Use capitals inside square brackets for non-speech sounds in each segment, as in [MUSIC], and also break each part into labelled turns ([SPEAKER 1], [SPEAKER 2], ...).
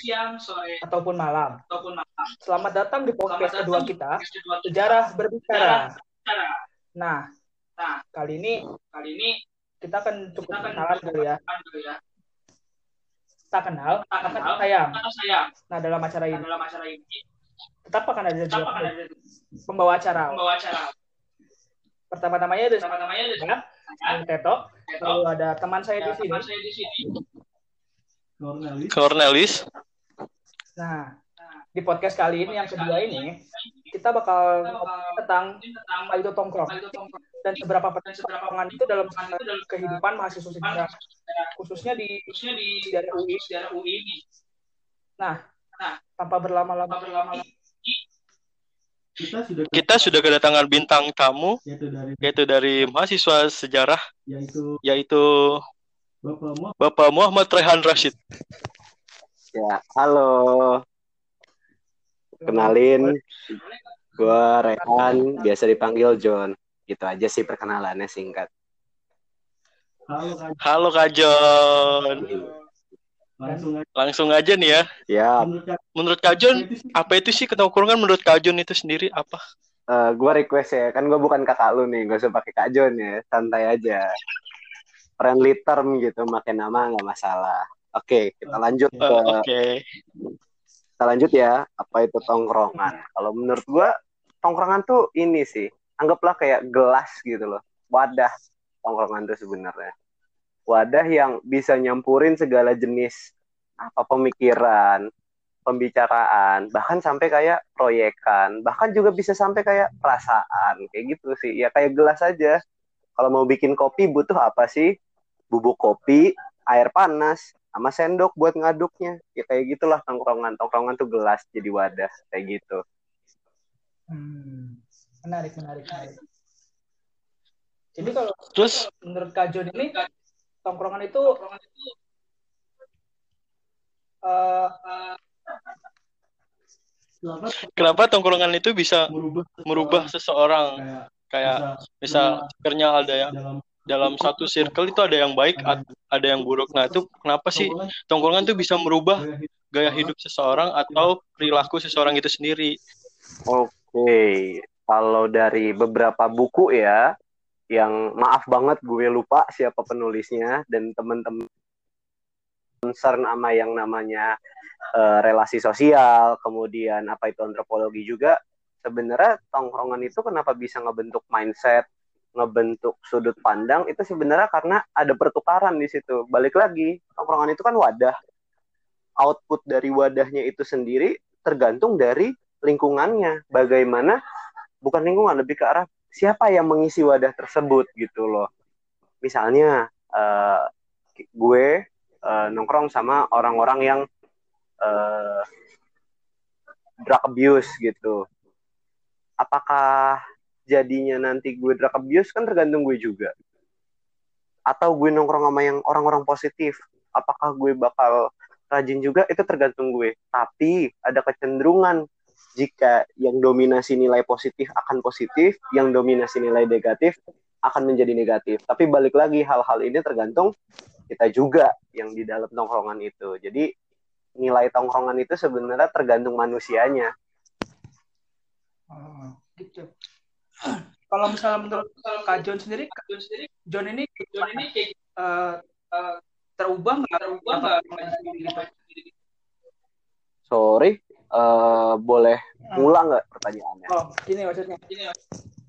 [SPEAKER 1] siang, sore,
[SPEAKER 2] ataupun malam.
[SPEAKER 1] ataupun malam.
[SPEAKER 2] Selamat datang di podcast kedua kita, Sejarah Berbicara.
[SPEAKER 1] Bicara.
[SPEAKER 2] Nah, kali ini
[SPEAKER 1] kali ini
[SPEAKER 2] kita akan cukup
[SPEAKER 1] kita akan
[SPEAKER 2] kenalan dulu ya.
[SPEAKER 1] kenalan dulu ya.
[SPEAKER 2] Tak kenal,
[SPEAKER 1] Tak kenal,
[SPEAKER 2] sayang.
[SPEAKER 1] Kata saya,
[SPEAKER 2] Nah, dalam acara
[SPEAKER 1] nah,
[SPEAKER 2] ini
[SPEAKER 1] dalam acara ini,
[SPEAKER 2] tetap akan ada
[SPEAKER 1] tetap akan ada
[SPEAKER 2] pembawa acara.
[SPEAKER 1] pembawa acara.
[SPEAKER 2] Pertama-tamanya ada
[SPEAKER 1] Pertama-tamanya ada
[SPEAKER 2] saya,
[SPEAKER 1] saya,
[SPEAKER 2] Teto,
[SPEAKER 1] Teto,
[SPEAKER 2] lalu ada teman saya di
[SPEAKER 1] ada
[SPEAKER 2] sini.
[SPEAKER 1] teman saya di sini.
[SPEAKER 3] Cornelis.
[SPEAKER 2] Nah, di podcast kali ini yang kedua ini kita bakal ngomongin tentang
[SPEAKER 1] tentang
[SPEAKER 2] apa itu tongkrong dan seberapa penting
[SPEAKER 1] seberapa
[SPEAKER 2] tongkrongan itu dalam kehidupan mahasiswa sejarah khususnya di
[SPEAKER 1] khususnya di
[SPEAKER 2] sejarah UI.
[SPEAKER 1] sejarah UI ini.
[SPEAKER 2] tanpa berlama-lama
[SPEAKER 1] Tanpa berlama-lama,
[SPEAKER 4] kita sudah
[SPEAKER 3] Kita sudah kedatangan bintang tamu
[SPEAKER 4] yaitu dari
[SPEAKER 3] yaitu dari mahasiswa sejarah
[SPEAKER 4] yaitu
[SPEAKER 3] yaitu
[SPEAKER 4] Bapak Mo
[SPEAKER 3] Bapak Muhammad Rehan Rashid.
[SPEAKER 5] Ya, halo. Kenalin, gue Rehan, biasa dipanggil John. Gitu aja sih perkenalannya singkat.
[SPEAKER 4] halo kan
[SPEAKER 3] Halo Kak John.
[SPEAKER 4] langsung aja
[SPEAKER 3] Langsung aja nih ya.
[SPEAKER 5] Ya,
[SPEAKER 4] menurut Kak,
[SPEAKER 3] Kak John,
[SPEAKER 4] itu sih
[SPEAKER 3] apa itu sih ketongkrongan menurut Kak John itu sendiri apa?
[SPEAKER 5] gue request ya, kan gue bukan kakak lu nih, gak usah pakai Kak John ya, santai aja. Friendly term gitu, makin nama nggak masalah. Oke, kita lanjut
[SPEAKER 3] Eh,
[SPEAKER 5] ke
[SPEAKER 3] Oke.
[SPEAKER 5] Kita lanjut ya. Apa itu tongkrongan? Kalau menurut gue, tongkrongan tuh ini sih, anggaplah kayak gelas gitu loh, wadah tongkrongan tuh sebenarnya. Wadah yang bisa nyampurin segala jenis apa pemikiran, pembicaraan, bahkan sampai kayak proyekan, bahkan juga bisa sampai kayak perasaan, kayak gitu sih. Ya kayak gelas aja. Kalau mau bikin kopi butuh apa sih? Bubuk kopi, air panas, sama sendok buat ngaduknya. Ya kayak gitulah tongkrongan. Tongkrongan tuh gelas jadi wadah kayak gitu.
[SPEAKER 2] Hmm, menarik, menarik, menarik. Jadi kalau
[SPEAKER 3] Terus
[SPEAKER 2] menurut Kak John ini tongkrongan itu
[SPEAKER 1] tongkrongan itu
[SPEAKER 2] eh,
[SPEAKER 4] kenapa
[SPEAKER 3] kenapa tongkrongan itu bisa
[SPEAKER 4] merubah
[SPEAKER 3] merubah seseorang
[SPEAKER 4] kayak
[SPEAKER 3] kayak
[SPEAKER 4] bisa
[SPEAKER 3] misal akhirnya ada yang
[SPEAKER 4] dalam
[SPEAKER 3] satu circle itu ada yang baik
[SPEAKER 4] ada
[SPEAKER 3] yang buruk. Nah, itu kenapa sih
[SPEAKER 4] tongkrongan
[SPEAKER 3] tuh bisa merubah
[SPEAKER 4] gaya hidup
[SPEAKER 3] seseorang atau perilaku seseorang itu sendiri?
[SPEAKER 5] Oke, kalau dari beberapa buku ya, yang maaf banget gue lupa siapa penulisnya dan teman-teman concern sama yang namanya eh, relasi sosial, kemudian apa itu antropologi juga, sebenarnya tongkrongan itu kenapa bisa ngebentuk mindset, ngebentuk sudut pandang itu sebenarnya karena ada pertukaran di situ. Balik lagi, tongkrongan itu kan wadah. Output dari wadahnya itu sendiri tergantung dari lingkungannya. Bagaimana bukan lingkungan lebih ke arah siapa yang mengisi wadah tersebut gitu loh. Misalnya eh, gue eh, nongkrong sama orang-orang yang eh, drug abuse gitu. Apakah jadinya nanti gue drug abuse kan tergantung gue juga. Atau gue nongkrong sama yang orang-orang positif, apakah gue bakal rajin juga itu tergantung gue. Tapi ada kecenderungan jika yang dominasi nilai positif akan positif, yang dominasi nilai negatif akan menjadi negatif. Tapi balik lagi hal-hal ini tergantung kita juga yang di dalam tongkrongan itu. Jadi nilai tongkrongan itu sebenarnya tergantung manusianya.
[SPEAKER 2] oh, gitu. Kalau misalnya menurut Kak John sendiri, Kak
[SPEAKER 1] John sendiri,
[SPEAKER 2] John ini
[SPEAKER 1] John ini kayak
[SPEAKER 2] eh, eh, terubah nggak?
[SPEAKER 1] terubah nggak
[SPEAKER 2] Gitu.
[SPEAKER 5] Sorry, eh, boleh ngulang nggak pertanyaannya?
[SPEAKER 2] Oh, gini maksudnya.
[SPEAKER 1] Gini,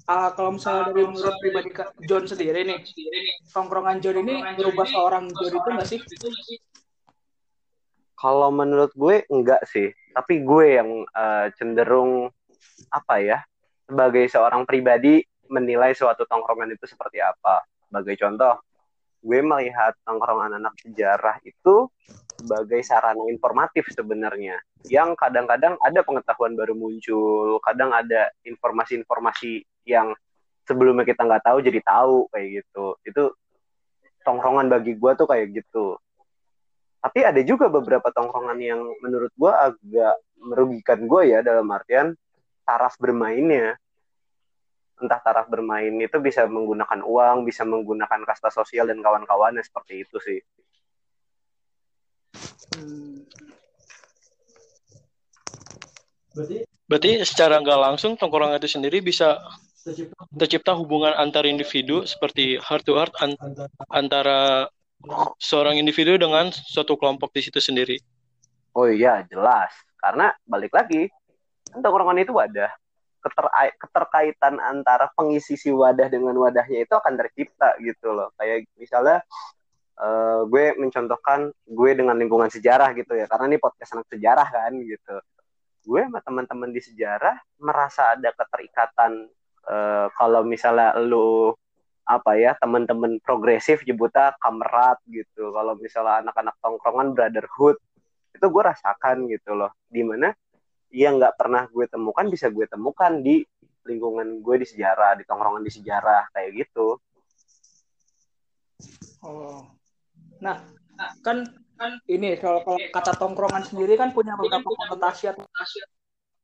[SPEAKER 2] Ah, kalau misalnya dari menurut pribadi Kak John sendiri nih, tongkrongan John ini
[SPEAKER 1] ini
[SPEAKER 2] seorang John itu nggak sih?
[SPEAKER 5] Kalau menurut gue enggak sih, tapi gue yang eh, cenderung apa ya sebagai seorang pribadi menilai suatu tongkrongan itu seperti apa. Sebagai contoh, gue melihat tongkrongan anak sejarah itu sebagai sarana informatif sebenarnya, yang kadang-kadang ada pengetahuan baru muncul, kadang ada informasi-informasi yang sebelumnya kita nggak tahu jadi tahu kayak gitu itu tongkrongan bagi gue tuh kayak gitu tapi ada juga beberapa tongkrongan yang menurut gue agak merugikan gue ya dalam artian taraf bermainnya entah taraf bermain itu bisa menggunakan uang bisa menggunakan kasta sosial dan kawan-kawannya seperti itu sih
[SPEAKER 2] Hmm.
[SPEAKER 4] Berarti
[SPEAKER 3] Berarti secara nggak langsung tongkrongan itu sendiri bisa
[SPEAKER 4] tercipta
[SPEAKER 3] tercipta hubungan antar individu seperti heart to heart an-
[SPEAKER 4] antara
[SPEAKER 3] seorang individu dengan suatu kelompok di situ sendiri.
[SPEAKER 5] oh iya jelas karena balik lagi tongkrongan itu wadah. Keter- keterkaitan antara pengisi si wadah dengan wadahnya itu akan tercipta gitu loh. Kayak misalnya eh, gue mencontohkan gue dengan lingkungan sejarah gitu ya. Karena ini podcast anak sejarah kan gitu. Gue sama teman-teman di sejarah merasa ada keterikatan eh, kalau misalnya lu apa ya teman-teman progresif nyebutnya kamerat gitu. Kalau misalnya anak-anak tongkrongan brotherhood itu gue rasakan gitu loh. Di mana yang nggak pernah gue temukan bisa gue temukan di lingkungan gue di sejarah di tongkrongan di sejarah kayak gitu
[SPEAKER 2] Oh. Nah, kan kan ini kalau, kalau kata tongkrongan sendiri kan punya beberapa konotasi atau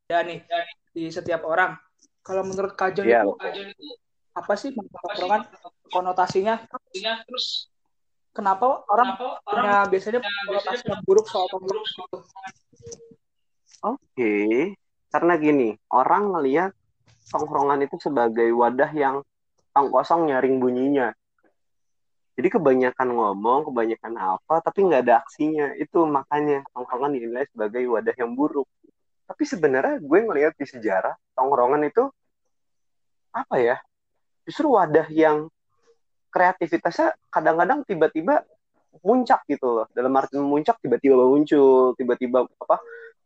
[SPEAKER 2] ya nih di setiap orang. Kalau menurut Kajon
[SPEAKER 5] Iya.
[SPEAKER 2] itu apa sih tongkrongan konotasinya?
[SPEAKER 1] terus
[SPEAKER 2] Kenapa orang
[SPEAKER 1] kenapa orang
[SPEAKER 2] punya biasanya konotasi yang buruk soal tongkrongan
[SPEAKER 5] oke. Karena gini orang ngelihat tongkrongan itu sebagai wadah yang tong kosong nyaring bunyinya. Jadi kebanyakan ngomong kebanyakan apa tapi nggak ada aksinya. Itu makanya tongkrongan dinilai sebagai wadah yang buruk. Tapi sebenarnya gue ngelihat di sejarah tongkrongan itu apa ya? Justru wadah yang kreativitasnya kadang-kadang tiba-tiba muncak gitu loh. Dalam arti muncak tiba-tiba muncul tiba-tiba apa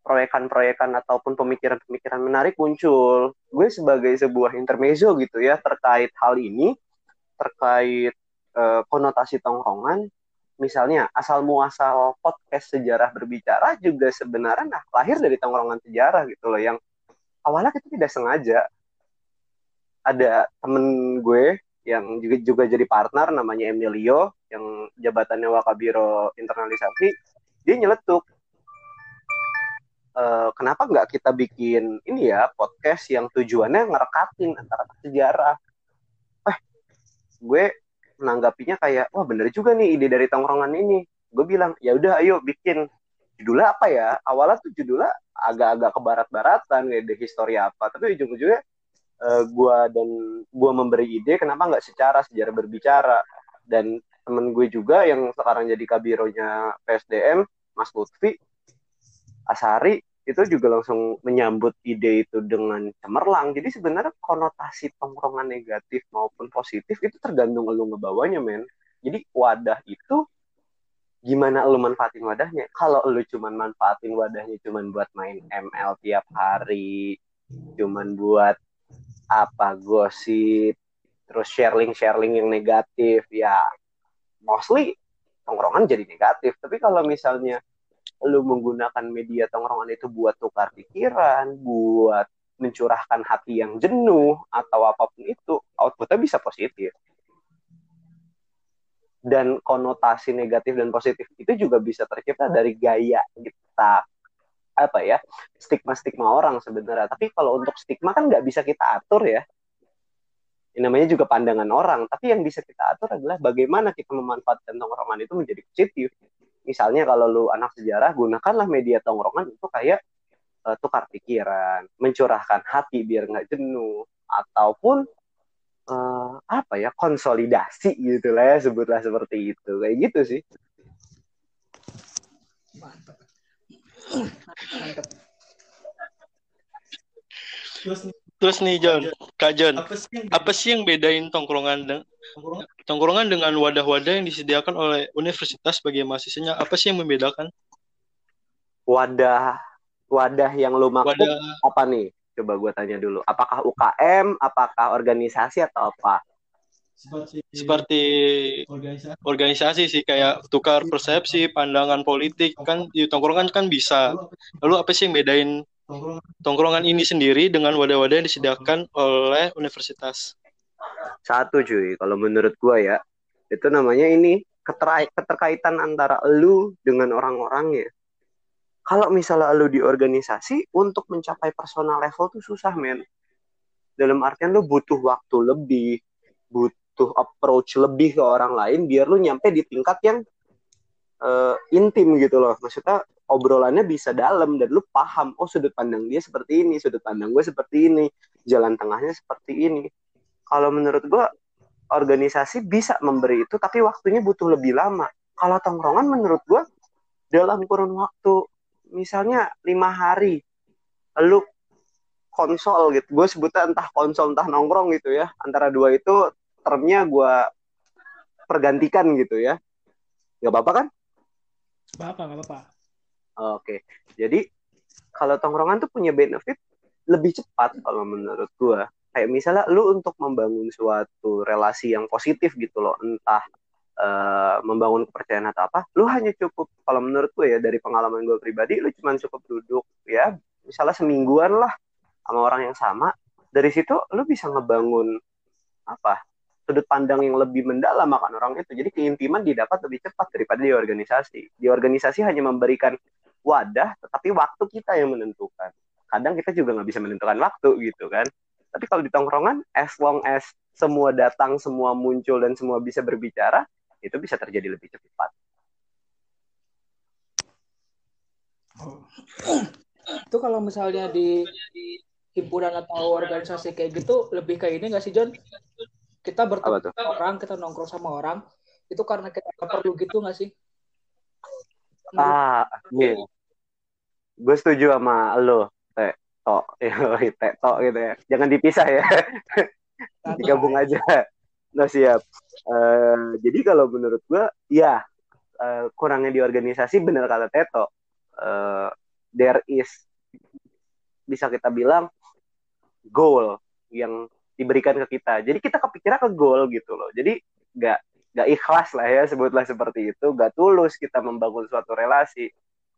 [SPEAKER 5] proyekan-proyekan ataupun pemikiran-pemikiran menarik muncul. Gue sebagai sebuah intermezzo gitu ya terkait hal ini terkait eh, konotasi tongkrongan misalnya asal muasal podcast sejarah berbicara juga sebenarnya nah, lahir dari tongkrongan sejarah gitu loh yang awalnya kita tidak sengaja. Ada temen gue yang juga juga jadi partner namanya Emilio yang jabatannya Wakabiro internalisasi dia nyeletuk "Eh, kenapa nggak kita bikin ini ya podcast yang tujuannya ngerekatin antara sejarah? Eh gue menanggapinya kayak wah bener juga nih ide dari tongkrongan ini. Gue bilang ya udah ayo bikin. Judulnya apa ya? Awalnya tuh judulnya agak-agak ke barat-baratan kayak the history apa tapi ujung-ujungnya eh, gua dan gua memberi ide kenapa nggak secara sejarah berbicara. Dan temen gue juga yang sekarang jadi kabironya PSDM Mas Lutfi Asari itu juga langsung menyambut ide itu dengan cemerlang. Jadi sebenarnya konotasi tongkrongan negatif maupun positif itu tergantung lu ngebawanya men. Jadi wadah itu gimana lu manfaatin wadahnya? Kalau lu cuman manfaatin wadahnya cuman buat main ML tiap hari cuman buat apa gosip terus sharing sharing yang negatif ya mostly tongkrongan jadi negatif. Tapi kalau misalnya lu menggunakan media tongkrongan itu buat tukar pikiran buat mencurahkan hati yang jenuh atau apa pun itu outputnya bisa positif. Dan konotasi negatif dan positif itu juga bisa tercipta dari gaya kita apa ya stigma-stigma orang sebenarnya. Tapi kalau untuk stigma kan nggak bisa kita atur ya. Ini namanya juga pandangan orang. Tapi yang bisa kita atur adalah bagaimana kita memanfaatkan tongkrongan itu menjadi positif. Misalnya kalau lu anak sejarah gunakanlah media tongkrongan untuk kayak eh, tukar pikiran mencurahkan hati biar nggak jenuh ataupun eh, apa ya konsolidasi gitu lah ya sebutlah seperti itu. Kayak gitu sih.
[SPEAKER 2] Mantap. Mantap.
[SPEAKER 4] terus nih,
[SPEAKER 3] Terus nih John, Kak John,
[SPEAKER 4] apa sih yang
[SPEAKER 3] apa sih yang bedain tongkrongan de-
[SPEAKER 4] tongkrongan?
[SPEAKER 3] tongkrongan dengan wadah-wadah yang disediakan oleh universitas bagi mahasiswanya? Apa sih yang membedakan?
[SPEAKER 5] wadah wadah yang lu maksud
[SPEAKER 3] Wadah
[SPEAKER 5] apa nih coba gue tanya dulu apakah UKM apakah organisasi atau apa
[SPEAKER 4] seperti
[SPEAKER 3] seperti
[SPEAKER 4] organisasi.
[SPEAKER 3] organisasi sih kayak tukar persepsi, pandangan politik kan di tongkrongan kan bisa.
[SPEAKER 4] Lalu apa sih
[SPEAKER 3] yang bedain
[SPEAKER 4] tongkrongan.
[SPEAKER 3] ini sendiri dengan wadah-wadah yang disediakan oleh universitas?
[SPEAKER 5] satu cuy. Kalau menurut gua ya itu namanya ini keterkaitan antara lu dengan orang-orangnya. Kalau misalnya lu di organisasi untuk mencapai personal level tuh susah men. Dalam artian lu butuh waktu lebih butuh approach lebih ke orang lain biar lu nyampe di tingkat yang eh, intim gitu loh. Maksudnya obrolannya bisa dalam dan lu paham oh sudut pandang dia seperti ini sudut pandang gue seperti ini jalan tengahnya seperti ini. Kalau menurut gue organisasi bisa memberi itu tapi waktunya butuh lebih lama. Kalau tongkrongan menurut gue dalam kurun waktu misalnya lima hari lu konsol gitu. Gue sebutnya entah konsol entah nongkrong gitu ya. Antara dua itu termnya gue pergantikan gitu ya nggak apa-apa kan
[SPEAKER 2] Nggak apa nggak apa-apa.
[SPEAKER 5] Oke, jadi kalau tongkrongan tuh punya benefit lebih cepat kalau menurut gua. Kayak misalnya lu untuk membangun suatu relasi yang positif gitu loh, entah eh, membangun kepercayaan atau apa, lu hanya cukup kalau menurut gue ya dari pengalaman gue pribadi, lu cuma cukup duduk ya, misalnya semingguan lah sama orang yang sama. Dari situ lu bisa ngebangun apa sudut pandang yang lebih mendalam akan orang itu. Jadi keintiman didapat lebih cepat daripada di organisasi. Di organisasi hanya memberikan wadah, tetapi waktu kita yang menentukan. Kadang kita juga nggak bisa menentukan waktu gitu kan. Tapi kalau di tongkrongan, as long as semua datang, semua muncul dan semua bisa berbicara, itu bisa terjadi lebih cepat.
[SPEAKER 2] Itu kalau misalnya di himpunan atau organisasi kayak gitu lebih kayak ini nggak sih John? Kita bertemu orang, kita nongkrong sama orang, itu karena kita perlu gitu nggak sih?
[SPEAKER 5] Ah, iya. Gue setuju sama lo, Teh. Tok, [LAUGHS] Teh, Tok gitu ya. Jangan dipisah ya. [LAUGHS] digabung aja. Nah siap. Eh, jadi kalau menurut gua, ya eh, kurangnya di organisasi benar kata Teto. Eh, there is bisa kita bilang goal yang diberikan ke kita. Jadi kita kepikiran ke goal gitu loh. Jadi nggak nggak ikhlas lah ya sebutlah seperti itu. Nggak tulus kita membangun suatu relasi.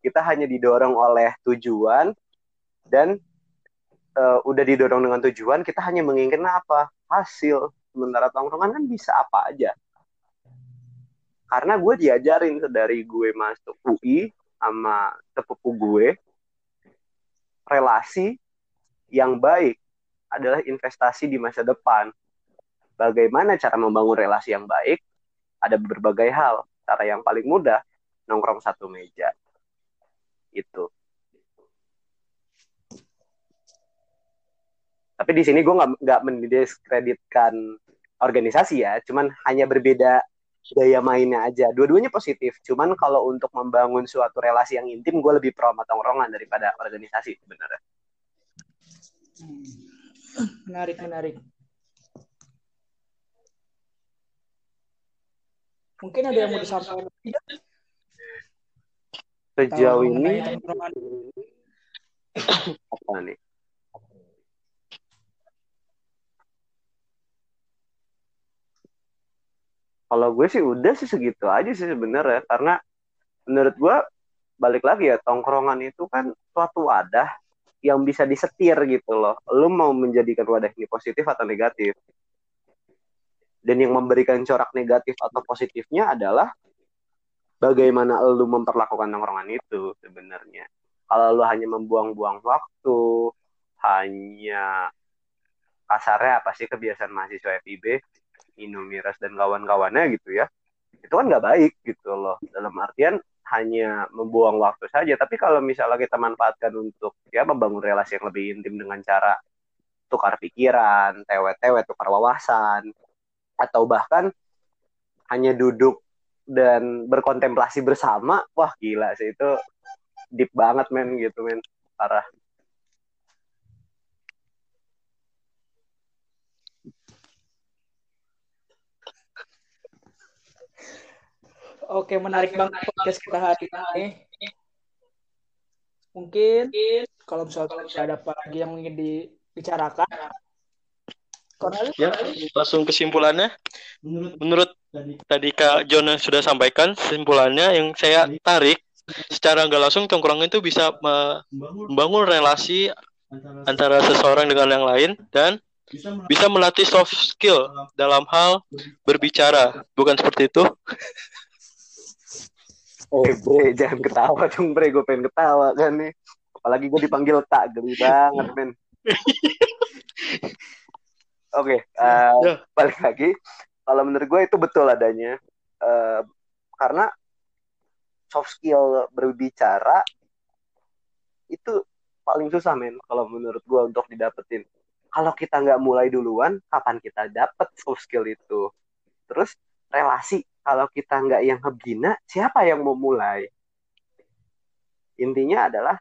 [SPEAKER 5] Kita hanya didorong oleh tujuan dan eh, udah didorong dengan tujuan kita hanya menginginkan apa hasil sementara tongkrongan kan bisa apa aja karena gue diajarin dari gue masuk UI sama sepupu gue relasi yang baik adalah investasi di masa depan. Bagaimana cara membangun relasi yang baik? Ada berbagai hal. Cara yang paling mudah nongkrong satu meja. Itu. Tapi di sini gue nggak mendiskreditkan organisasi ya. Cuman hanya berbeda gaya mainnya aja. Dua-duanya positif. Cuman kalau untuk membangun suatu relasi yang intim gue lebih pro sama tongkrongan daripada organisasi sebenarnya
[SPEAKER 2] Menarik, menarik. Mungkin ada yang mau disampaikan?
[SPEAKER 5] Sejauh ini apa nih? Kalau gue sih udah sih segitu aja sih sebenarnya karena menurut gue balik lagi ya tongkrongan itu kan suatu wadah yang bisa disetir gitu loh. Lu mau menjadikan wadah ini positif atau negatif? Dan yang memberikan corak negatif atau positifnya adalah bagaimana lu memperlakukan tongkrongan itu sebenarnya. Kalau lu hanya membuang-buang waktu hanya kasarnya apa sih kebiasaan mahasiswa FIB minum miras dan kawan-kawannya gitu ya itu kan nggak baik gitu loh. Dalam artian hanya membuang waktu saja. Tapi kalau misalnya kita manfaatkan untuk ya membangun relasi yang lebih intim dengan cara tukar pikiran tewe-tewe tukar wawasan atau bahkan hanya duduk dan berkontemplasi bersama wah gila sih. Itu deep banget men gitu men. Parah
[SPEAKER 2] Oke, menarik banget podcast kita hari ini. Mungkin kalau misalnya ada apa lagi yang ingin dibicarakan, Cornelis,
[SPEAKER 3] Ya, langsung kesimpulannya.
[SPEAKER 4] Menurut
[SPEAKER 3] Menurut
[SPEAKER 4] tadi
[SPEAKER 3] Kak John sudah sampaikan kesimpulannya yang saya tarik secara nggak langsung tongkrongan itu bisa me-
[SPEAKER 4] membangun
[SPEAKER 3] relasi
[SPEAKER 4] antara
[SPEAKER 3] seseorang dengan yang lain dan
[SPEAKER 4] bisa melatih
[SPEAKER 3] bisa melatih soft skill dalam hal berbicara, bukan seperti itu? [LAUGHS]
[SPEAKER 5] Eh bre, jangan ketawa dong bre, gue pengen ketawa kan nih. Apalagi gue dipanggil tak, geli banget men. [LAUGHS] Oke, eh,
[SPEAKER 3] Ya.
[SPEAKER 5] balik lagi. Kalau menurut gue itu betul adanya. Eh, karena soft skill berbicara itu paling susah men kalau menurut gue untuk didapetin. Kalau kita nggak mulai duluan, kapan kita dapet soft skill itu? Terus relasi, kalau kita nggak yang ngebina, siapa yang mau mulai? Intinya adalah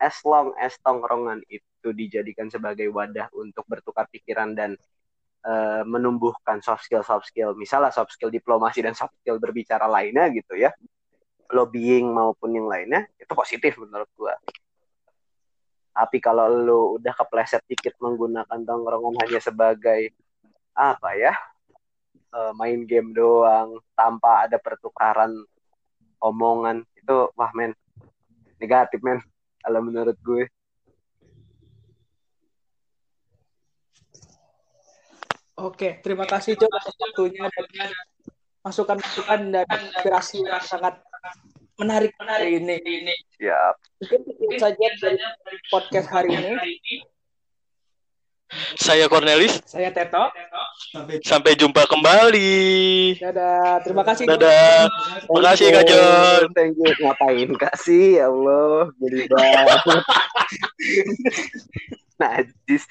[SPEAKER 5] as long as tongkrongan itu dijadikan sebagai wadah untuk bertukar pikiran dan eh, menumbuhkan soft skill soft skill misalnya soft skill diplomasi dan soft skill berbicara lainnya gitu ya lobbying maupun yang lainnya itu positif menurut gua tapi kalau lu udah kepleset dikit menggunakan tongkrongan hanya sebagai apa ya eh, main game doang tanpa ada pertukaran omongan itu wah men negatif men kalau menurut gue
[SPEAKER 2] Oke, terima kasih Jo atas waktunya dan masukan-masukan dan inspirasi yang sangat menarik hari ini.
[SPEAKER 5] siap
[SPEAKER 2] Mungkin itu saja dari podcast hari ini.
[SPEAKER 3] Saya Cornelis,
[SPEAKER 2] Saya Teto.
[SPEAKER 4] sampai
[SPEAKER 3] sampai jumpa kembali.
[SPEAKER 2] Dadah. Terima kasih.
[SPEAKER 3] Dadah. Terima kasih Kak John.
[SPEAKER 5] thank you ngapain kasih ya Allah jadi banget [LAUGHS] najis